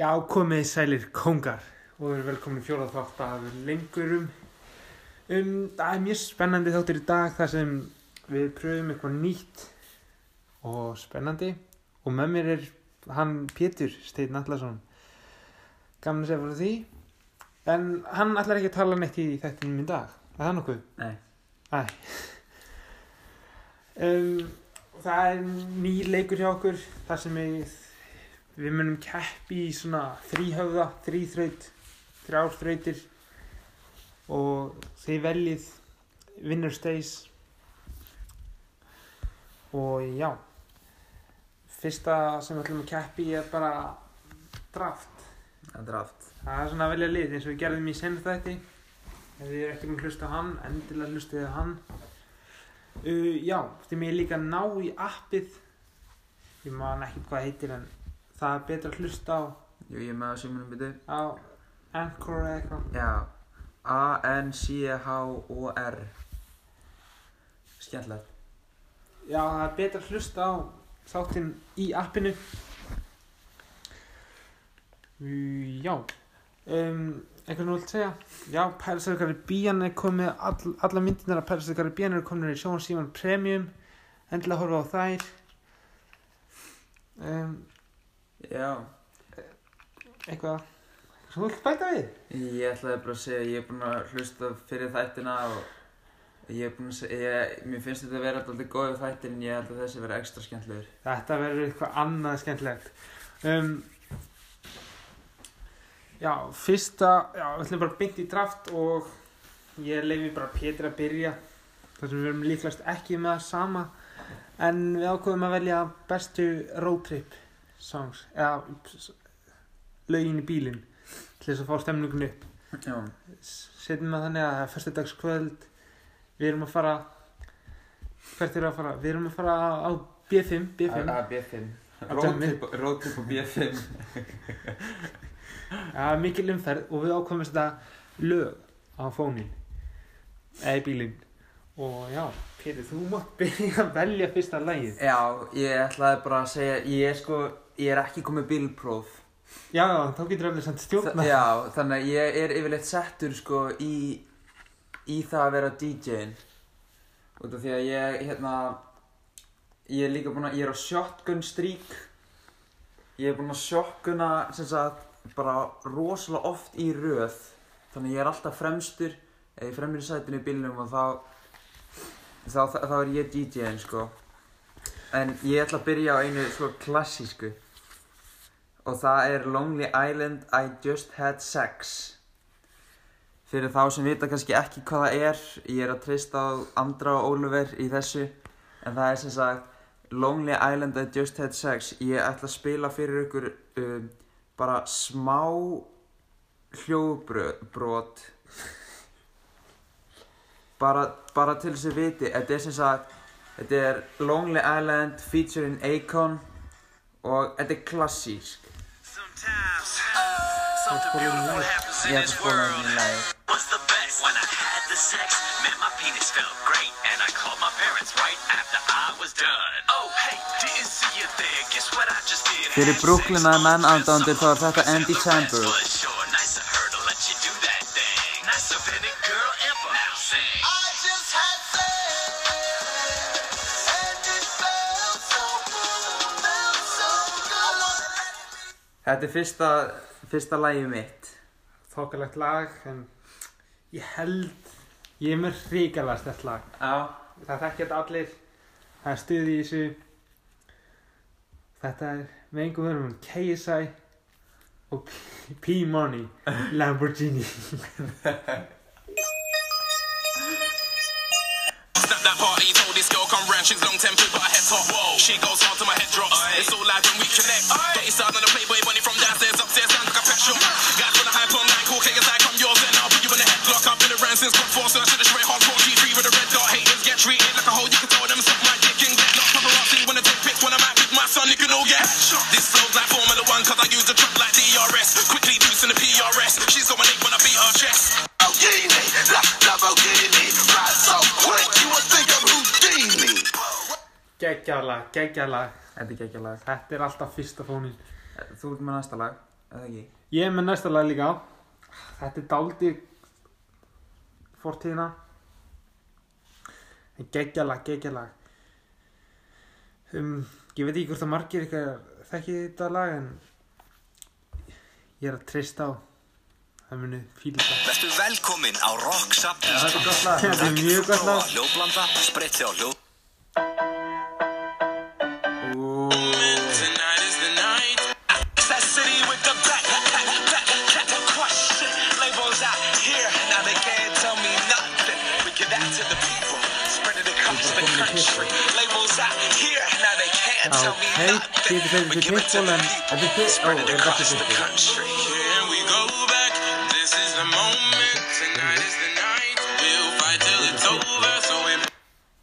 Já, komið sælir kongar og við erum velkomin í fjórað þátt af lengurum. Um, það er mjög spennandi þáttir í dag þar sem við pröfum eitthvað nýtt og spennandi og með mér er hann Pétur Steinn Allarsson. Að segja fyrir því. En hann ætlar ekki að tala neitt í þættinum í dag. Er það nokkuð? Nei. Æ. Um, það er ný leikur hjá okkur þar sem við, við munum keppi í svona þrýhöfða, þrýþraut, þrjárþrautir og þið veljið winner stays og já, fyrsta sem við ætlum að keppi er bara draft. Er draft. Það er svona að velja lið eins og við gerðum í senn þætti ef þið eru ekki að hlusta á hann endilega hlustið á hann uh, já, þið mér líka ná í appið ég man ekki hvað heitir en það er betra að hlusta á Jú, ég er með á símunum byrju. á Anchor eða eitthvað Já. A-N-C-H-O-R. Skemmtilegt. já, það er betra að hlusta á þáttinn í appinu uh, já um, eitthvað nú vilt segja já, Pirates of the Caribbean er komið all, alla myndinar af Pirates of the Caribbean eru komin í Sjónan Síman Premium endilega horfa á þær um, Já. eitthvað? Sem þú vilt bæta við? Ég ætlaði bara að segja, ég er búinn að hlusta fyrir þættina og ég er búinn að segja, ég, mér finnst þetta að vera alltaf góðið þættir en ég held að þessi vera ekstra skemmtilegur. þetta verður eitthvað annað skemmtilegt. Um, já, fyrsta já, við ætlum bara beint í draft og ég leifi bara Pétur að byrja. Þar sem við erum líklast ekki með það sama en við ákveðum að velja bestu road trip songs eða lögin í bílinn til þess að fá stemningun upp setjum við þannig að það er fyrstudagskvöld við erum að fara hvert erum við að fara? við erum að fara á B5 B5 A- B5. Á Roadtrip roadtrip á B5. Já, mikil umferð og við ákvæmum þetta lög á fónin eða í bílinn og já, Pétur, þú mátt byrja að velja fyrsta lagið Já, ég ætlaði bara að segja, ég er sko, ég er ekki komið bílpróf. Já, þá getur allir samt stjórna Já, þannig að ég er yfirleitt settur sko í, í það að vera DJ-in út af því að ég, hérna ég er líka búinn að, ég er á shotgun streak ég er búinn að shotguna sem sagt bara rosalega oft í röð. Þannig ég er alltaf fremstur eða ég fremur í sætinu í bílnum og þá þá, þá, þá er ég DJ-in sko. En ég ætla að byrja á einu sko klassísku og það er Lonely Island I Just Had Sex. Fyrir þá sem vita kannski ekki hvað það er ég er að treysta á Andra og Oliver í þessu. En það er sem sagt Lonely Island I Just Had Sex. Ég ætla að spila fyrir ykkur um, bara smá hljóðbrot. Bara, bara til þess að viti. Þetta er sem sagt þetta er Lonely Island featuring Akon og þetta er klassísk. Something beautiful happens in Ég ætla this að spóla world. þetta í lagi What's the best? When I had the sex, man, my Þetta er fyrsta, fyrsta lagi mitt. Þokkalegt lag en ég held ég er með hrigalega stert lag. Já. Það þekkja þetta allir. Það er stuð í þessu. Þetta er með einhver verðum KSI og P- P-Money Lamborghini. That party, told this girl come round, she's long tempered but her head top. Whoa. She goes hard till my head drops. It's all live when we connect. You started on the Playboy bunny from downstairs, upstairs, sound like a pet shop. Guys wanna hype on nine, cool kickers like I'm yours, and I'll put you in a headlock. I've been around since got four, so I should have straight hardcore G3 with a red dot. Haters get treated like a hoe, you can throw them suck my dick and get lost. Paparazzi wanna take pics when I'm out with my son, you can all get shot. This flow's like Formula One, cause I use the truck geggjalag, geggjalag Þetta er geggja lag. Þetta er alltaf fyrsta fónin Þú ert með næsta lag eða ekki? Ég er með næsta lag líka. Þetta er dálítið Fortíðina. Geggjalag, geggjalag um, Ég veit ekki hvort að margir ykkar þekki þetta lag en ég er að treysta á það muni fíla þetta. Vertu velkomin á Rock er gott lag. Þetta er mjög gott lag country. Labels out here, now they can't tell me nothing. We give it to Pitbull the people, Pit- spread it þetta across the country. Here we go back. This is the moment. Tonight is the night. We'll fight till it's over. So in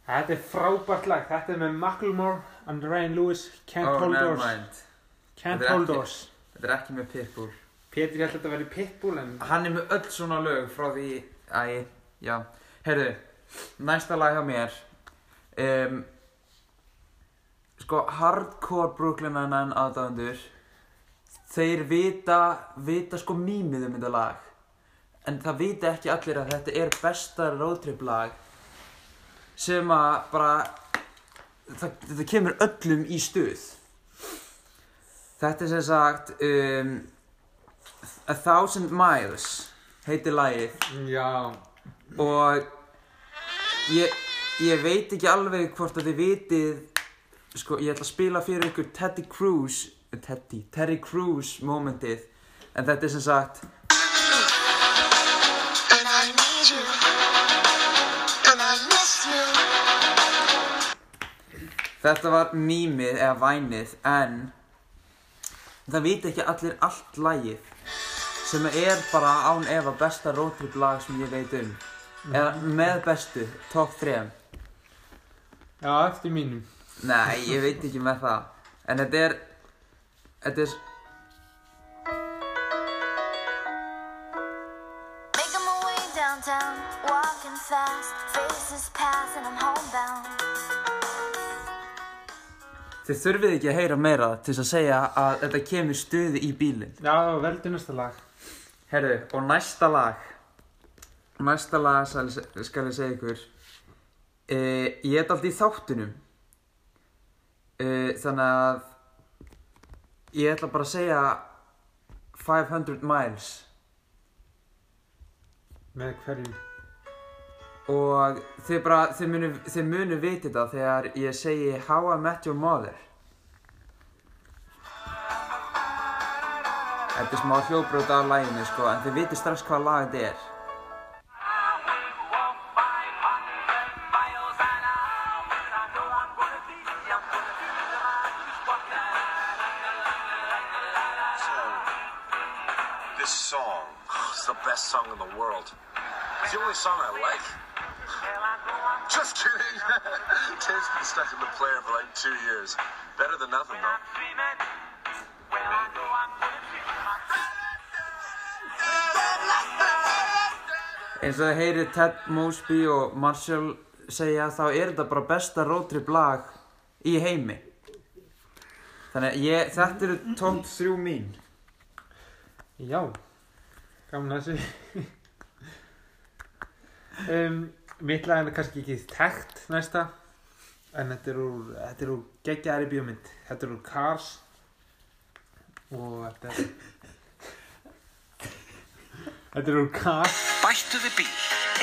Þetta er frábært lag, þetta er með Macklemore and Ryan Lewis Can't oh, Hold Doors. Can't Þetta er Hold ekki- Doors Þetta er ekki með Pitbull. Pétur ég held að þetta væri Pitbull en Hann er með öll svona lög frá því, æ, já. Heyrðu, næsta lag hjá mér. Um, sko, hardcore Brooklyn Nine-Nine aðdáðendur, þeir vita, vita sko mýmið um þetta lag. En það vita ekki allir að þetta er besta roadtrip lag sem að bara, það, þetta kemur öllum í stuð. Þetta er sem sagt, um, A Thousand Miles heitir lagið Já, og ég, ég veit ekki alveg hvort að þið vitið sko, ég ætla að spila fyrir ykkur Teddy Cruz Teddy, Terry Crews momentið en þetta er sem sagt And I need you. And I miss you. þetta var mýmið eða vænið en það viti ekki allir allt lagið sem er bara án efa besta roadtrip lag sem ég veit um eða með bestu, top 3 já, eftir mínum. Nei, ég veit ekki með það. En þetta er Þetta er Making my way downtown, walking fast, faces pass, and I'm homebound. Þið þurfið ekki að heyra meira til þess að segja að þetta kemur stuði í bílinn. Já, veldu næsta lag. Herru, og næsta lag. Næsta lag skal ég segja ykkur e, Ég er alltaf í þáttunum e, Þannig að Ég ætla bara að segja 500 miles. Með hverju Og þið bara, þið munu, þið munu viti þetta þegar ég segi How I Met Your Mother. Þetta er smá hljóbrot af læginu sko, en þið viti strax hvað lag þetta er This song is the best song in the world. It's the only song I like. Just kidding. Tape's been stuck in the player for like two years. Better than nothing, though. Eins og þið heyrið Ted Mosby og Marshall segja þá er þetta bara besta roadtrip lag í heimi Þannig að ég, þetta eru top 3 mín Já, gaman að þessu. Um, Mitt lag er kannski ekki tekt næsta En þetta er úr, þetta er úr geggjaðari bíómynd. Þetta er úr Cars. Og þetta er Þetta er úr Cars. Bættu við bíl,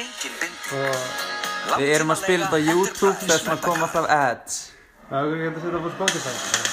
engin bindi Og Við erum að spila þetta á YouTube þess að koma alltaf ads. Það er ekki að setja á Spotify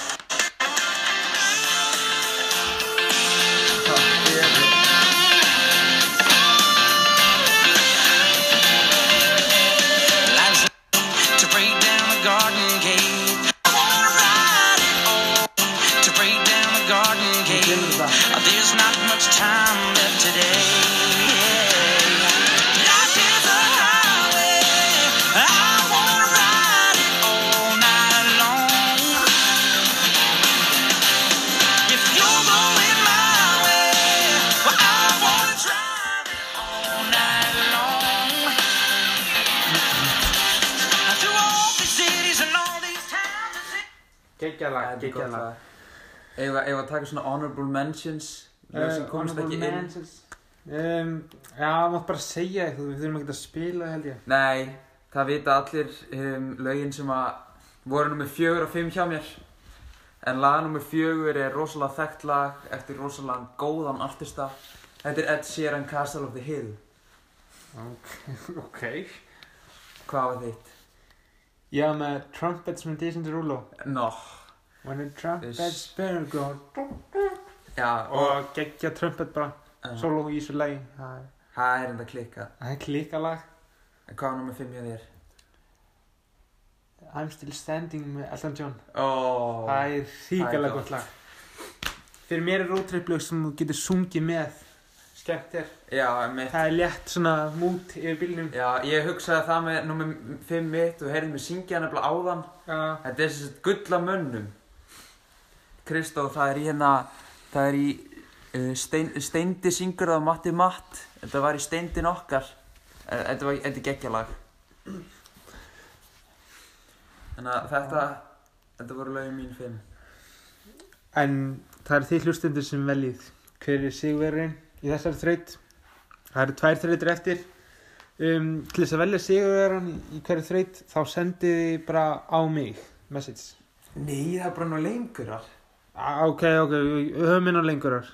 cities Geggjalag, geggjalag Ef að taka svona honorable mentions Lög sem Eh, Honorable ekki inn. Um, já, mátt bara segja eitthvað, við þurfum ekki að spila held ég. Nei, það vita allir um, lögin sem að voru nummið fjögur og fimm hjá mér En lag nummið fjögur er rosalega þekkt lag eftir rosalega góðan artista Þetta er Ed Sheeran Castle of the Hill Ok. Hvað var þitt? Já, með Trumpets með Jason Derulo. Nó, When the trumpets This- better go. já, og Og geggja trumpet bara, uh, solo í þessu lagi. Það er- er enda klikka það er klíkalag. En hvað var nummið fimm hjá þér? I'm still standing með Elton John. Ó, Það er er þýkalega gott. lag. Fyrir mér er roadtrip-lög sem þú getur sungið með. Skemmt er. já, mitt Það er létt svona mút yfir bílnum. Já, ég hugsaði það með nummið fimm mitt og heyrði mig syngja nefnilega áðan Já. Þetta er þessi gull af mönnum Kristó, það er í hérna Það er í uh, stein, Steindi syngur það á Matti Matt Þetta var í Steindin okkar Eh, Þetta var þetta er geggjalag Þannig að þetta Þetta voru lögin mín fimm En það eru þið hlustundur sem veljið hver er sigurverðin í þessari þraut. Það eru tvær þrautir eftir. Um, til þess að velja sigurverðan í, í hverju þraut þá sendið þið bara á mig message. Nei, það er bara nú lengurar Ah, ok, ok, við höfum inn á lengurar.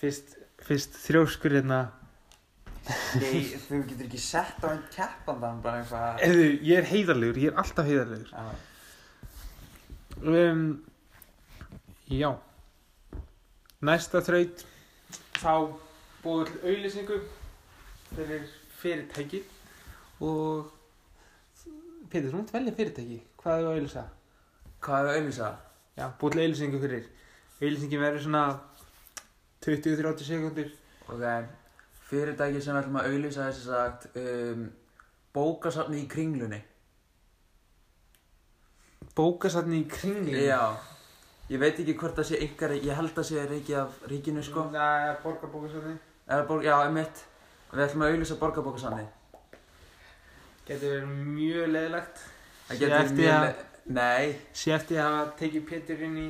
Fyrst, fyrst þrjóskur hérna. Nei, þú getur ekki sett á einn keppandan bara eitthvað Eðu, ég er heiðarlegur, ég er alltaf heiðarlegur. Já, Um, já. Næsta þraut, þá búið til auðlýsingu fyrir fyrirtæki og Pétur, þú mátt velja fyrirtæki. Hvað er þú að auðlýsa? Hvað er auðvisa? Já, búið til auðlýsingu fyrir. Auðlýsingin verður svona 20-30 sekundur. Ok, fyrirtæki sem ætlum að auðlýsa þess að sagt um, Bókasafni í kringlunni Bókasatni í kringli. Já, ég veit ekki hvort það sé ykkar, ég held að sé reiki af ríkinu sko Það er borgarbókasatni. Eða borg, Já, einmitt, við ætlum að auðlýsa borgarbókasafni Getur verið mjög leðilegt. Það getur eftir mjög að- le- Nei, Sé eftir að hafa tekið Pétur inn í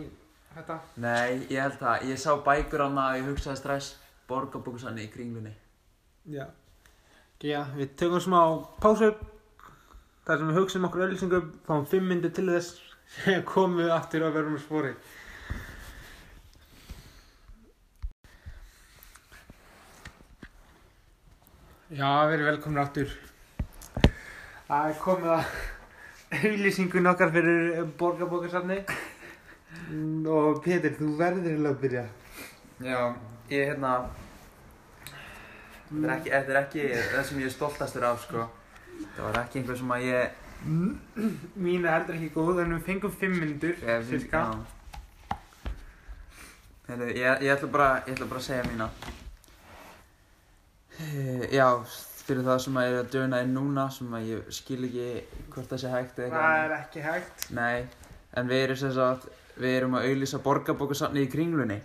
þetta. nei, ég held það, ég sá bækur hana og ég hugsaði strax Borgarbókasafni í kringlunni Já. Já, við tökum smá pásu. Þar sem við hugsaum okkur auðlýsingu fáum fimm myndir til þess sem komum við aftur og verðum á spori. Já, verið velkomin aftur. Það er komið að auðlýsingun okkar fyrir borgarbókarsafni og Pétur, þú verður eiginlega að byrja. Já, ég hérna Þetta er ekki, þetta er ekki það sem ég er stoltastur af sko. Það var ekki einhver sem að ég Mín er heldur ekki góð en við fengum fimm myndir Ég, cirka. ég, ég ætla bara, ég ætla bara að segja mína. Eh, Já, fyrir það sem að er að döna inn núna sem að ég skil ekki hvort það sé hægt eða Það er ekki hægt. Nei, en við erum sem sagt, við erum að auðlýsa borgarbókasafni í kringlunni.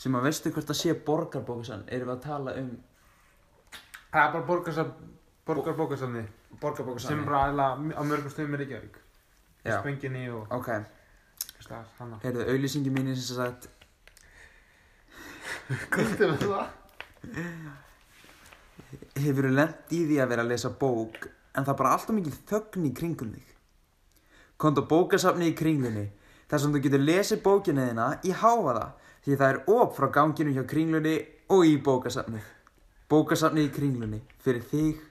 Sem að veistu hvort það sé borgarbókasafn erum við að tala um Það er bara borgarsafn borgarbókarsafni sem borgarbókasafni bara á mörgum stöðum í Reykjavík. Í Já, Spenginni og ok, heyrðu, auðlýsingi mín er sem sagt Hvað er það? Hefur lent í því að vera að lesa bók en það er bara alltaf mikil þögn í kringum þig. Komt á bókasafni í kringlunni þar sem þú getur lesið bókina þína í háfaða því það er op frá ganginu hjá kringlunni og í bókasafni. Bókasafni í kringlunni fyrir þig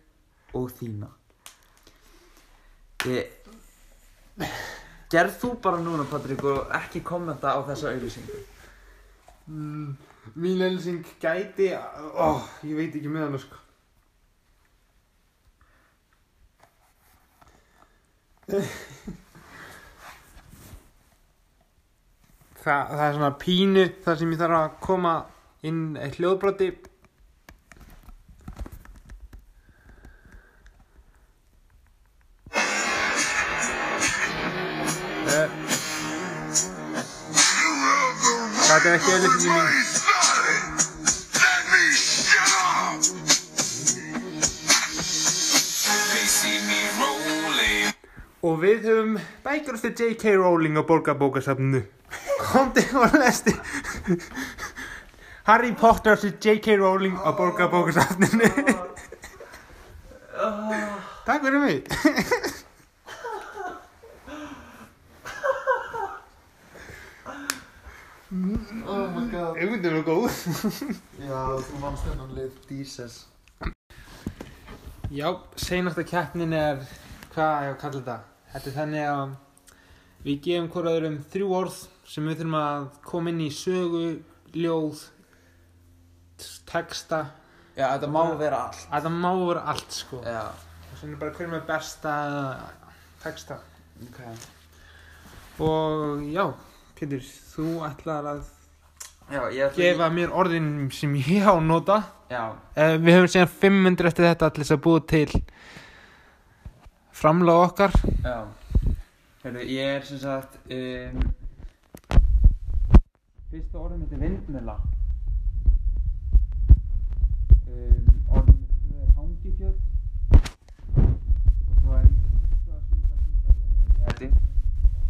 og þína. Ég... Gerð þú bara núna, Patrik, og ekki kommenta á þessa auðlýsingu. Mm, mín elsing gæti ó, ég veit ekki með hana sko Þa, það er svona pínu þar sem ég þarf að koma inn eitt hljóðbroti Eh. Þetta er ekki auðvitað mín Let Og við höfum bækjur eftir J.K. Rowling á borgarbókasafninu. Komdi og lesti Harry Potter til J.K. Rowling á borgarbókasafninu. Takk fyrir mig. Oh my god. Ég myndi nú góð. Já, þú vannst þennan lið Jesus. Já, seinasta keppnin er hvað ég að kalla þetta Þetta er þannig að við gefum hvort öðrum þrjú orð sem við þurfum að koma inn í sögu, ljóð texta. Já, þetta má vera allt. Það má vera allt sko. Já, og svona bara hver er besta texta. Ok. Og já, Pétur, þú ætlar að Já, gefa mér orðin sem ég á að nota. Já, uh, við höfum síðan 500 eftir þetta til þess að búa til framlega okkar. Já. Hörru, ég er sem sagt um, Fyrsta orðið mitt er vindmjöla um, Orðið mitt er hangikjöt. Og svo er ég sko að synda synda Ég heiti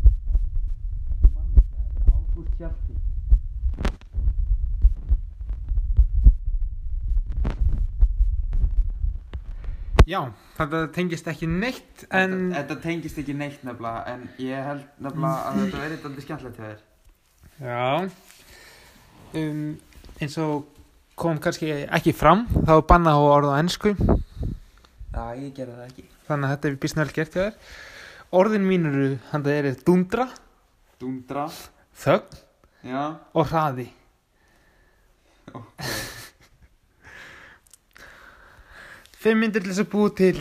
Þetta er manneskja, þetta er Ágúst Hjalti já, þetta tengist ekki neitt en þetta, þetta tengist ekki neitt nefnilega En ég held nefnilega að þetta verið þetta skemmtilegt hjá þér. Já. Um, eins og kom kannski ekki fram þá bannað á orð á ennsku Já, ég gerði það ekki. Þannig að þetta er vel gert hjá þér. Orðin mín eru, hann það er dundra Dundra. þögn Já. og hraði fimm myndir til þess að búa til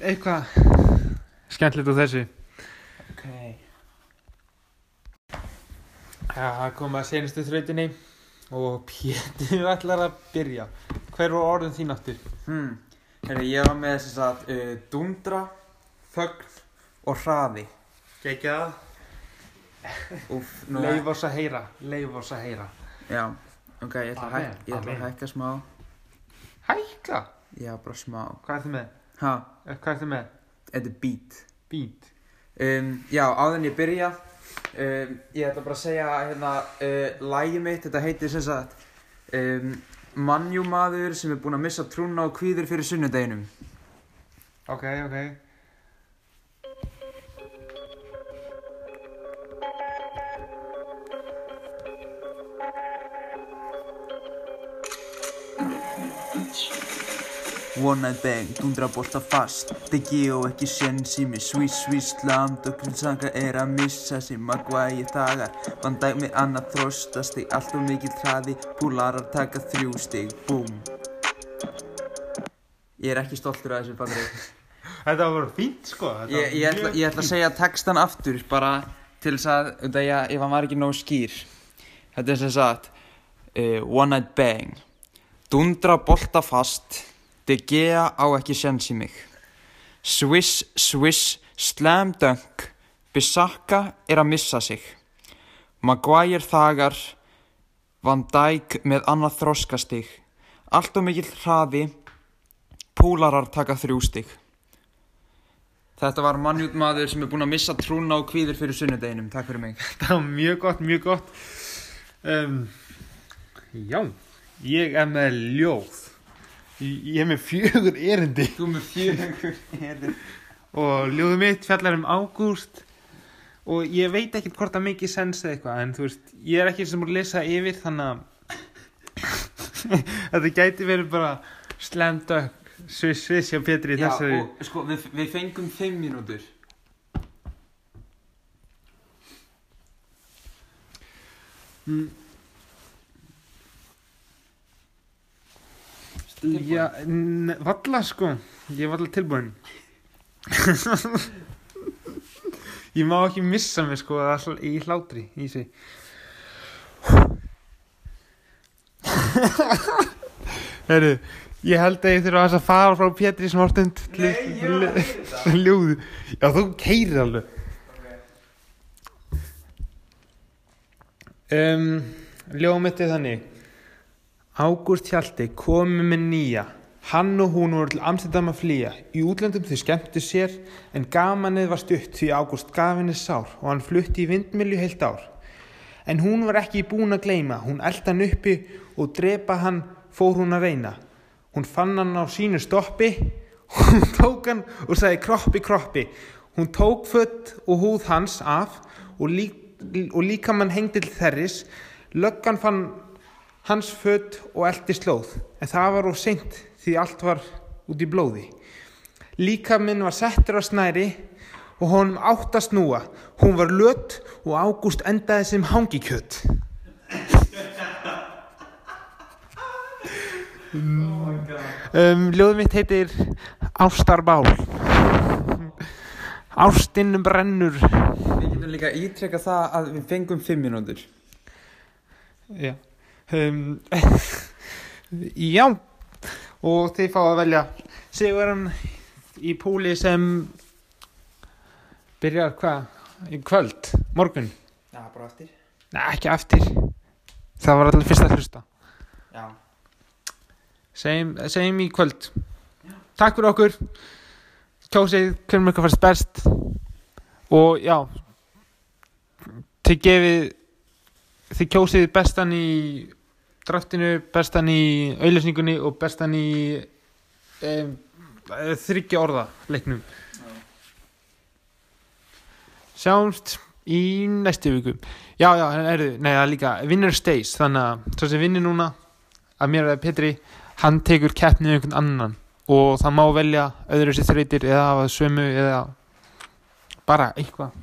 eitthvað skemmtilegt úr þessu Ok það kom að senustu þrautinni og Pétur ætlar að byrja. Hver var orðin þín aftur? hmm. Ég var með þess að uh, Dundra Þögn og hraði? Úf, nú Leif oss að heyra, leif oss að heyra. Já, ok, ég ætla að, að hækka smá Hækka? Já, bara smá Hvað ertu með? Ha, Eh, Hvað ertu með? þetta er beat Beat. um, Já, áður en ég byrja um, Ég ætla bara að segja hérna uh, Lægi mitt, þetta heitir sem sagt um, Mannjúmaður sem er búinn að missa trúna og kvíður fyrir sunnudeginum Ok, ok. One night bang, dundra bolta fast. Degi og ekki í mig. Swiss, swiss, land og grunnsanga er að missa sig. Maguire dagar, vann dag með annað þróstastig Allt og mikill hraði, búlarar taka þrjú stig Búm Ég er ekki stoltur af þessu bandri Þetta var fínt sko. Ég, ég, ætla, ég ætla að segja textan aftur bara til þess að, út af ég, hann var ekki nógu skýr. Þetta er sem sagt uh, One night bang. Dundra bolta fast De Gea á ekki sjens í mig Swiss, swiss, slam dunk Bissaka er að missa sig Maguire þagar Van Dijk með annað þroskastig Allt og mikill hraði Púlarar taka þrjú stig Þetta var mannjút maður sem er búinn að missa trúna og kvíður fyrir sunnudeginum. Takk fyrir mig. Það var mjög gott, mjög gott. Um, já, ég er með ljóð. Ég er með fjögur erindi Þú með fjögur erður. og ljóðu mitt fjallar um ágúst og ég veit ekkert hvort það mikið sens eða eitthvað en þú veist, ég er ekki sem úr að lesa yfir þannig að þetta gæti verið bara sviss sviss hjá Pétri í Já, þessari og sko, við, við fengum fimm mínútur. Já, valla sko. Ég var alltaf tilbúin. Ég má ekki missa mig sko það í hlátri í sig Herru Ég held að ég þurfa að fara frá Pétri snortund Nei, ég var að heyra Ljóð Já, þú keirir alveg. Um, Ljóð mitt er þannig Ágúst Hjalti komi með nýja. Hann og hún voru til Amsterdam að flýja. Í útlöndum þau skemmtu sér en gamanið var stutt því Ágúst gaf henni sár og hann flutti í vindmilju heilt ár. En hún var ekki búin að gleyma, hún eldi hann uppi og drepa hann fór hún að reyna. Hún fann hann á sínu stoppi, hún tók hann og sagði kroppi, kroppi. Hún tók fött og húð hans af og, lík, og líka mann hengdi til þerris. Löggan fann hans fött og eldi slóð, en það var of seint því allt var út í blóði. Líka minn var settur á snæri og honum átt að snúa. Hún var lött og ágúst endaði sem hangikjött. Um, ljóðið mitt heitir Ástarbál. Ástinnum brennur. Við getum líka ítrekka það að við fengum fimm mínútur. Já. Um, já. Og þið fá að velja Sigurinn í púli sem byrjar hvað? Í kvöld? Morgun? Já, bara eftir. Nei, ekki eftir. Það var allir fyrst að hlusta. Já. Segjum, í kvöld. Takk fyrir okkur. Kjósið hvernig ykkur fannst best. Og já, þið gefið, þið kjósið bestan í draftinu, bestan í auðlýsningunni og bestan í um, þryggja orða leiknum. Sjáumst í næstu viku. Já, já, erðu, er líka Winner Stays, þannig að svo sem vinnir núna að mér eða Petri, hann tekur keppnið um einhvern annan og það má velja öðru sér þreytir eða hafa sömu eða bara eitthvað.